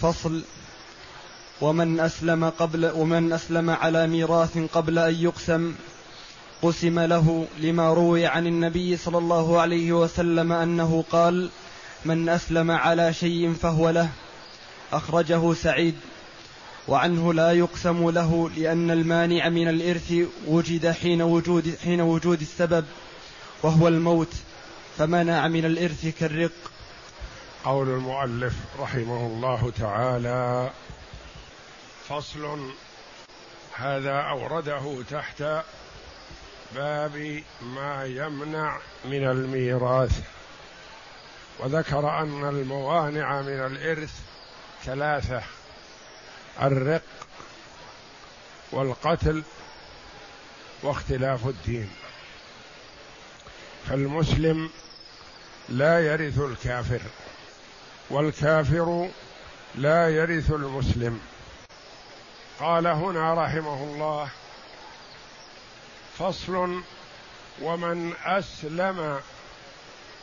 فصل ومن أسلم قبل ومن أسلم على ميراث قبل أن يقسم قسم له لما روي عن النبي صلى الله عليه وسلم أنه قال من أسلم على شيء فهو له أخرجه سعيد. وعنه لا يقسم له لأن المانع من الإرث وجد حين وجود حين وجود السبب وهو الموت فمنع من الإرث كالرق. قول المؤلف رحمه الله تعالى فصل هذا أورده تحت باب ما يمنع من الميراث. وذكر أن الموانع من الإرث ثلاثة الرق والقتل واختلاف الدين. فالمسلم لا يرث الكافر. والكافر لا يرث المسلم. قال هنا رحمه الله فصل ومن أسلم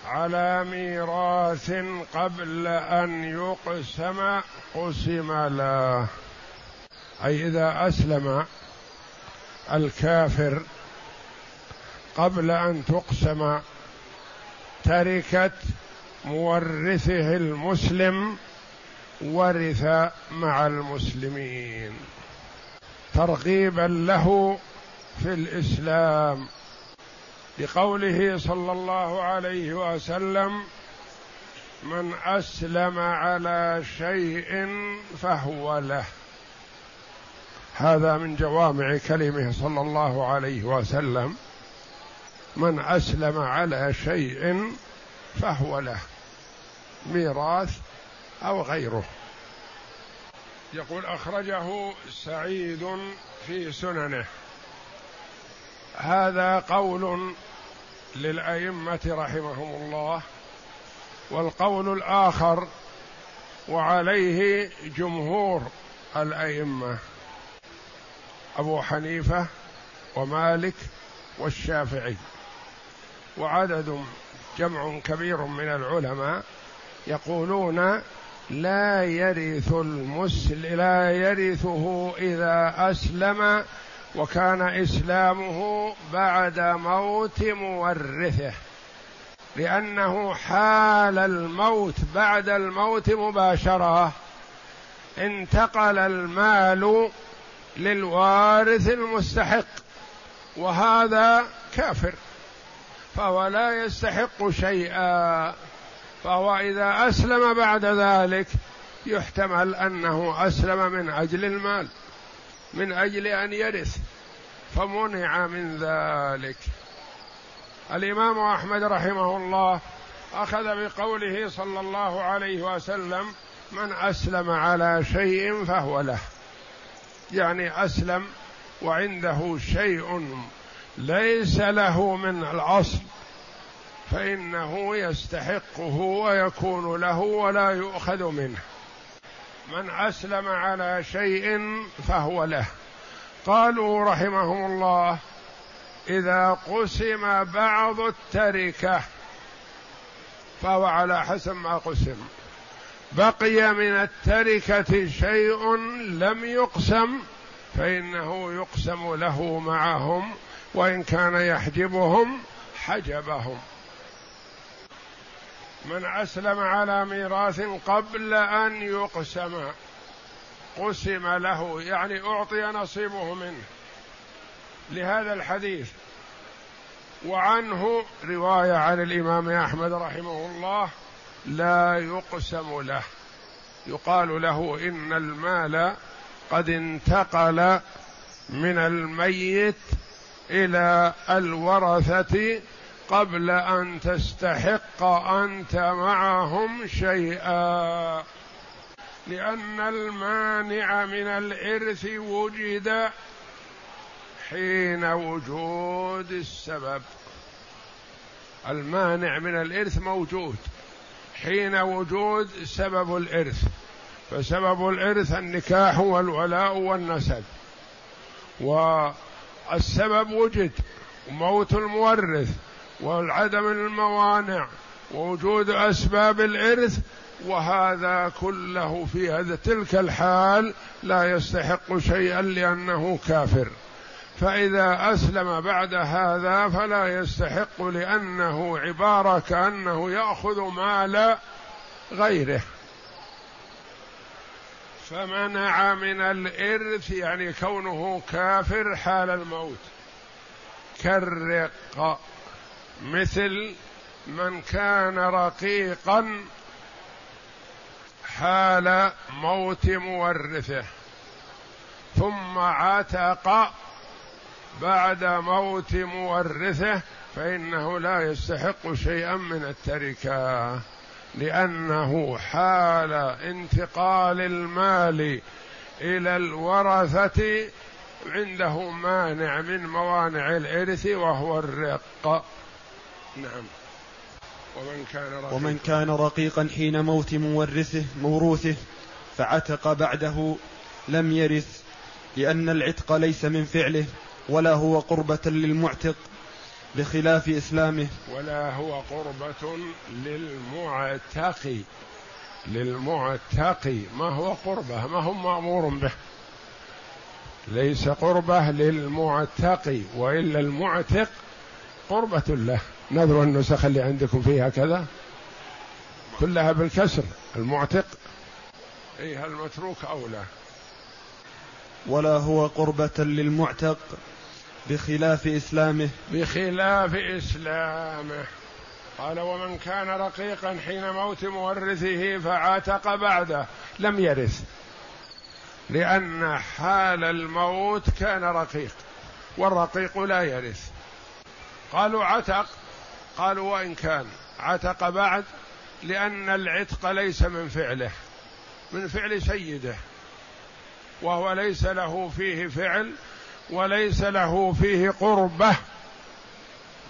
على ميراث قبل أن يقسم قسم له. أي إذا أسلم الكافر قبل أن تقسم تركت مورثه المسلم ورث مع المسلمين. ترغيبا له في الإسلام. لقوله صلى الله عليه وسلم من أسلم على شيء فهو له. هذا من جوامع كلمه صلى الله عليه وسلم. من أسلم على شيء فهو له. ميراث أو غيره. يقول أخرجه سعيد في سننه. هذا قول للأئمة رحمهم الله والقول الآخر وعليه جمهور الأئمة أبو حنيفة ومالك والشافعي وعدد جمع كبير من العلماء يقولون لا يرث المسلم لا يرثه إذا أسلم وكان إسلامه بعد موت مورثه. لأنه حال الموت بعد الموت مباشرة انتقل المال للوارث المستحق وهذا كافر فهو لا يستحق شيئا. فهو إذا أسلم بعد ذلك يحتمل أنه أسلم من أجل المال من أجل أن يرث فمنع من ذلك. الإمام أحمد رحمه الله أخذ بقوله صلى الله عليه وسلم من أسلم على شيء فهو له. يعني أسلم وعنده شيء ليس له من الأصل. فإنه يستحقه ويكون له ولا يؤخذ منه. من أسلم على شيء فهو له. قالوا رحمهم الله إذا قسم بعض التركة فهو على حسب ما قسم. بقي من التركة شيء لم يقسم فإنه يقسم له معهم وإن كان يحجبهم حجبهم. من أسلم على ميراث قبل أن يقسم قسم له يعني أعطي نصيبه منه. لهذا الحديث وعنه رواية عن الإمام أحمد رحمه الله لا يقسم له. يقال له إن المال قد انتقل من الميت إلى الورثة قبل أن تستحق أنت معهم شيئا. لأن المانع من الإرث وجد حين وجود السبب. المانع من الإرث موجود حين وجود سبب الإرث. فسبب الإرث النكاح والولاء والنسب. والسبب وجد موت المورث. والعدم الموانع ووجود أسباب الإرث وهذا كله في هذا تلك الحال لا يستحق شيئا لأنه كافر. فإذا أسلم بعد هذا فلا يستحق لأنه عبارة كأنه يأخذ مال غيره. فمنع من الإرث يعني كونه كافر حال الموت. كالرق. مثل من كان رقيقا حال موت مورثه ثم عتق بعد موت مورثه فإنه لا يستحق شيئا من التركة لأنه حال انتقال المال إلى الورثة عنده مانع من موانع الإرث وهو الرق. نعم. ومن كان رقيقا. ومن كان رقيقا حين موت مورثه موروثه فعتق بعده لم يرث لأن العتق ليس من فعله ولا هو قربة للمعتق بخلاف إسلامه. ولا هو قربة للمعتق. للمعتق. ما هو قربة؟ ما هو مأمور به. ليس قربة للمعتق وإلا المعتق قربة له. نظروا النسخ اللي عندكم فيها كذا. كلها بالكسر المعتق. أيها المتروك أولى ولا هو قربة للمعتق بخلاف إسلامه. بخلاف إسلامه. قال ومن كان رقيقا حين موت مورثه فعاتق بعده. لم يرث. لأن حال الموت كان رقيق والرقيق لا يرث. قالوا عتق. قالوا وإن كان. عتق بعد لأن العتق ليس من فعله من فعل سيده وهو ليس له فيه فعل وليس له فيه قربة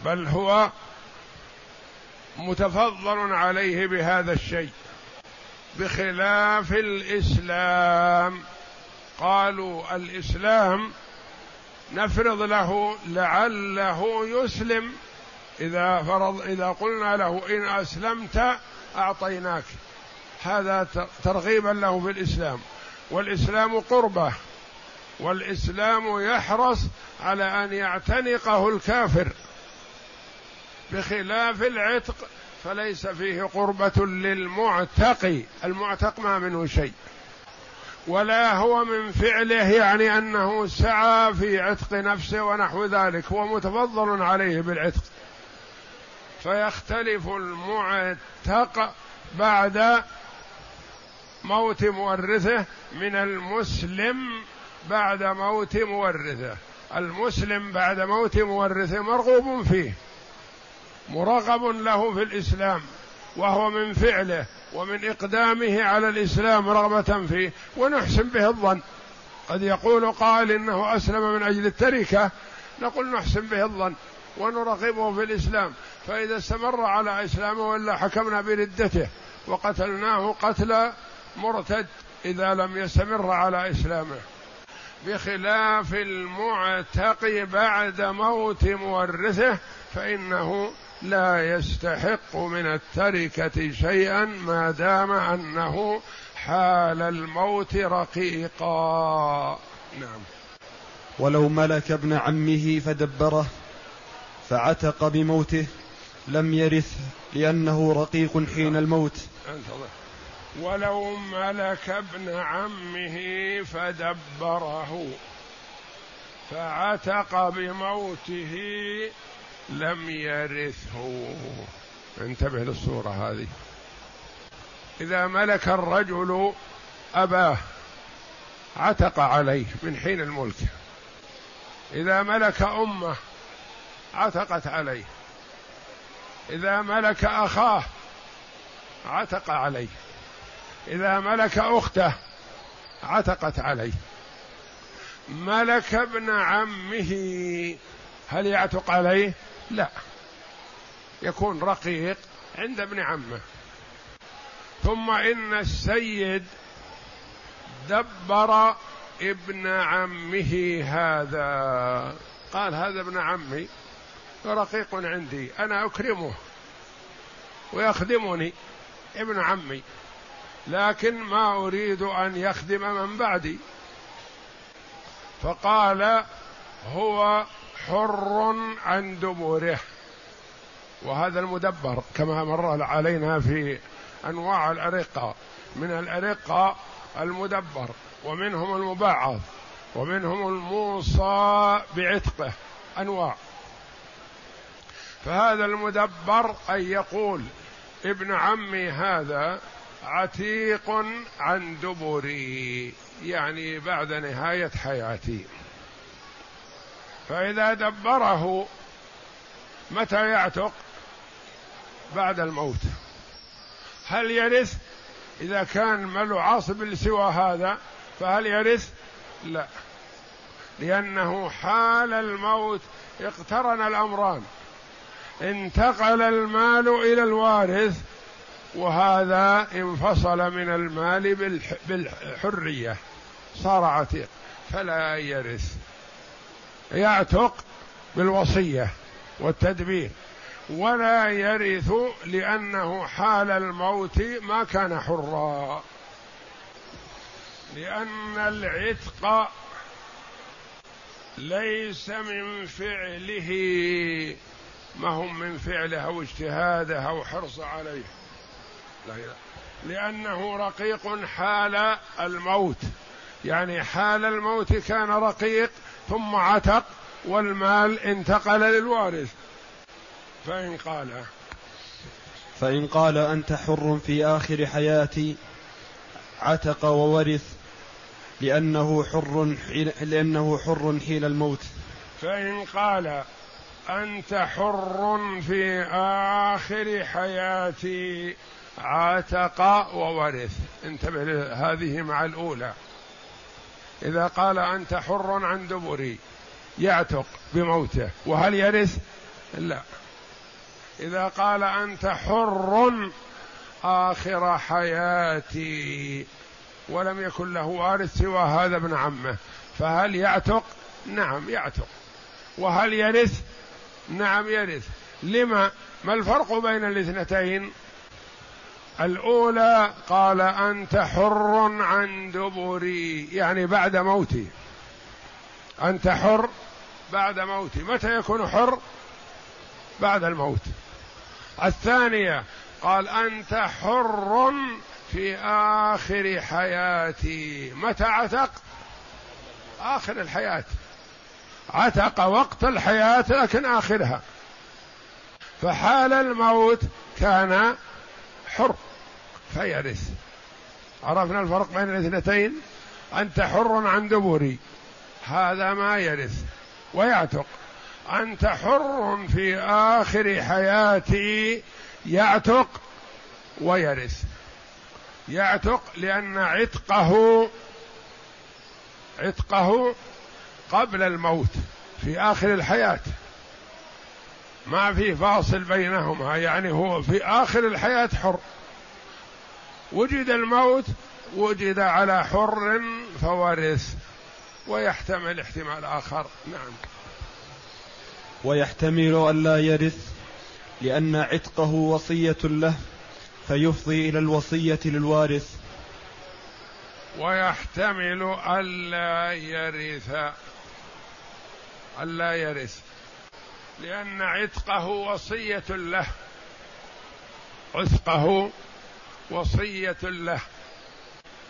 بل هو متفضل عليه بهذا الشيء بخلاف الإسلام. قالوا الإسلام نفرض له لعله يسلم إذا فرض إذا قلنا له إن أسلمت أعطيناك. هذا ترغيبا له في الإسلام. والإسلام قربة. والإسلام يحرص على أن يعتنقه الكافر. بخلاف العتق فليس فيه قربة للمعتق. المعتق ما منه شيء. ولا هو من فعله يعني أنه سعى في عتق نفسه ونحو ذلك هو متفضل عليه بالعتق. فيختلف المعتق بعد موت مورثه من المسلم بعد موت مورثه. المسلم بعد موت مورثه مرغوب فيه مرغب له في الإسلام وهو من فعله. ومن إقدامه على الإسلام رغبة فيه ونحسن به الظن. قد يقول قائل إنه أسلم من أجل التركة نقول نحسن به الظن ونرغبه في الإسلام. فإذا استمر على إسلامه والا حكمنا بردته وقتلناه قتل مرتد إذا لم يستمر على إسلامه. بخلاف المعتق بعد موت مورثه فإنه لا يستحق من التركة شيئا ما دام أنه حال الموت رقيقا. نعم. ولو ملك ابن عمه فدبره فعتق بموته لم يرث لأنه رقيق حين الموت. انتظر. ولو ملك ابن عمه فدبره فعتق بموته لم يرثه. انتبه للصورة هذه. إذا ملك الرجل أباه عتق عليه من حين الملك. إذا ملك أمه عتقت عليه. إذا ملك أخاه عتق عليه. إذا ملك أخته عتقت عليه. ملك ابن عمه هل يعتق عليه؟ لا. يكون رقيق عند ابن عمه. ثم إن السيد دبر ابن عمه هذا. قال هذا ابن عمي رقيق عندي أنا أكرمه ويخدمني ابن عمي لكن ما أريد أن يخدم من بعدي. فقال هو حر عن دبره وهذا المدبر كما مر علينا في أنواع الارقه من الارقه المدبر ومنهم المباعض ومنهم الموصى بعتقه. أنواع. فهذا المدبر أن يقول ابن عمي هذا عتيق عن دبري يعني بعد نهاية حياتي. فإذا دبره متى يعتق؟ بعد الموت. هل يرث؟ إذا كان مال عاصب سوى هذا فهل يرث؟ لا. لأنه حال الموت اقترن الأمران. انتقل المال إلى الوارث وهذا انفصل من المال بالحرية. صار عتيق. فلا يرث. يعتق بالوصية والتدبير. ولا يرث لأنه حال الموت ما كان حرا. لأن العتق ليس من فعله. ما هم من فعله؟ أو اجتهاده أو حرص عليه. لأنه رقيق حال الموت. يعني حال الموت كان رقيق ثم عتق والمال انتقل للوارث. فإن قال. فإن قال أنت حر في آخر حياتي عتق وورث لأنه حر حين لأنه حر حين الموت. فإن قال أنت حر في آخر حياتي عتق وورث. انتبه هذه مع الأولى. إذا قال أنت حر عن دبري يعتق بموته. وهل يرث؟ لا. إذا قال أنت حر آخر حياتي. ولم يكن له وارث سوى هذا ابن عمه. فهل يعتق؟ نعم يعتق. وهل يرث؟ نعم يرث. لما؟ ما الفرق بين الاثنتين؟ الأولى قال أنت حر عن دبري يعني بعد موتي. أنت حر بعد موتي. متى يكون حر؟ بعد الموت. الثانية قال أنت حر في آخر حياتي. متى عتق؟ آخر الحياة. عتق وقت الحياة لكن آخرها. فحال الموت كان حر فيرث. عرفنا الفرق بين الاثنتين؟ أنت حر عن دبري هذا ما يرث. ويعتق أنت حر في آخر حياتي يعتق ويرث. يعتق لأن عتقه عتقه قبل الموت في آخر الحياة. ما في فاصل بينهما يعني هو في آخر الحياة حر. وجد الموت وجد على حر فورث ويحتمل احتمال آخر. نعم. ويحتمل ألا يرث لأن عتقه وصية له فيفضي إلى الوصية للوارث. ويحتمل ألا يرث ألا يرث. لأن عتقه وصية له. عتقه وصية له.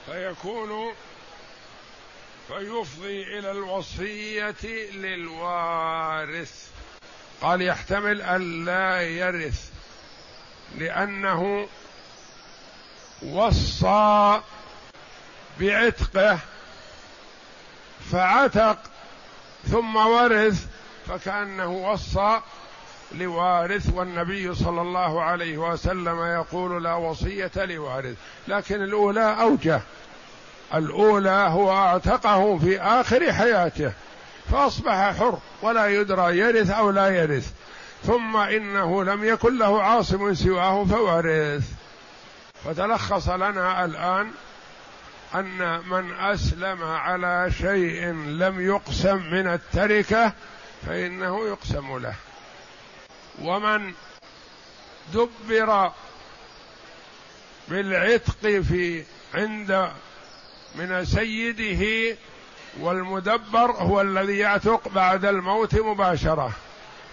فيكون فيفضي إلى الوصية للوارث. قال يحتمل أن لا يرث لأنه وصى بعتقه فعتق ثم ورث فكأنه وصى لوارث والنبي صلى الله عليه وسلم يقول لا وصية لوارث لكن الأولى أوجه الأولى هو أعتقه في آخر حياته فأصبح حر ولا يدرى يرث أو لا يرث ثم إنه لم يكن له عاصم سواه فورث فتلخص لنا الآن أن من أسلم على شيء لم يقسم من التركة فإنه يقسم له. ومن دبر بالعتق في عند من سيده والمدبر هو الذي يعتق بعد الموت مباشرة.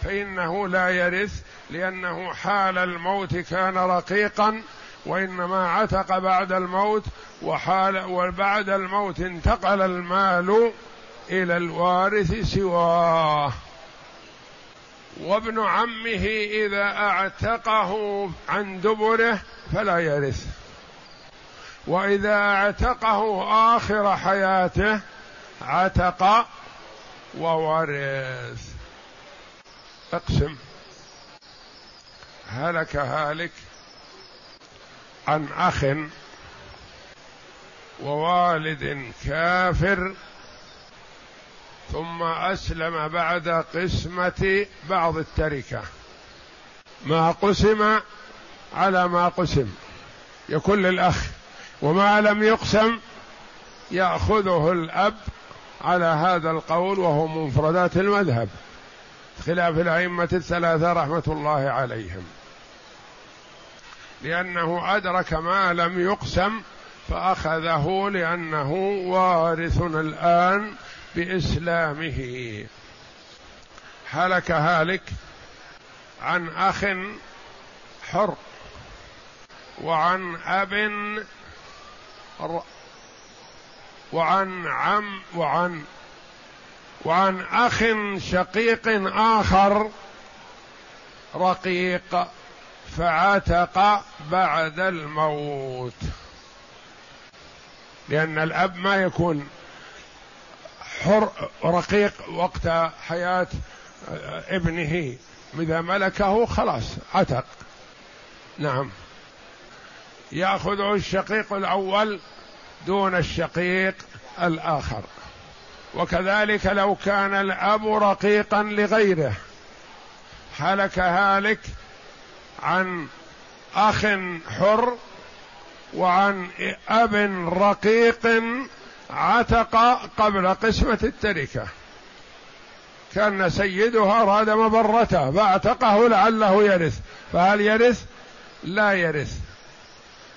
فإنه لا يرث لأنه حال الموت كان رقيقا وإنما عتق بعد الموت وحال وبعد الموت انتقل المال إلى الوارث سواه. وابن عمه إذا أعتقه عن دبره فلا يرث. وإذا أعتقه آخر حياته عتق وورث. اقسم. هلك هالك عن أخ ووالد كافر ثم أسلم بعد قسمة بعض التركة. ما قسم على ما قسم. يكون للأخ وما لم يقسم يأخذه الأب على هذا القول وهو مفردات المذهب. خلاف الأئمة الثلاثة رحمة الله عليهم. لأنه أدرك ما لم يقسم فأخذه لأنه وارث الآن بإسلامه. هلك هالك عن أخ حر وعن أب وعن عم وعن وعن أخ شقيق آخر رقيق فعتق بعد الموت. لأن الأب ما يكون حر رقيق وقت حياة ابنه. إذا ملكه خلاص عتق. نعم. ياخذه الشقيق الأول دون الشقيق الآخر. وكذلك لو كان الأب رقيقا لغيره هلك هالك عن أخ حر وعن أب رقيق عتق قبل قسمة التركة. كان سيدها اراد مبرته فاعتقه لعله يرث. فهل يرث؟ لا يرث.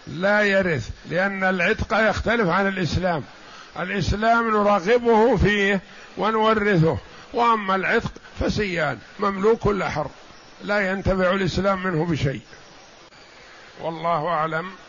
لا يرث لأن العتق يختلف عن الإسلام. الإسلام نرغبه فيه ونورثه. وأما العتق فسيان مملوك لحر. لا ينتفع الإسلام منه بشيء. والله أعلم.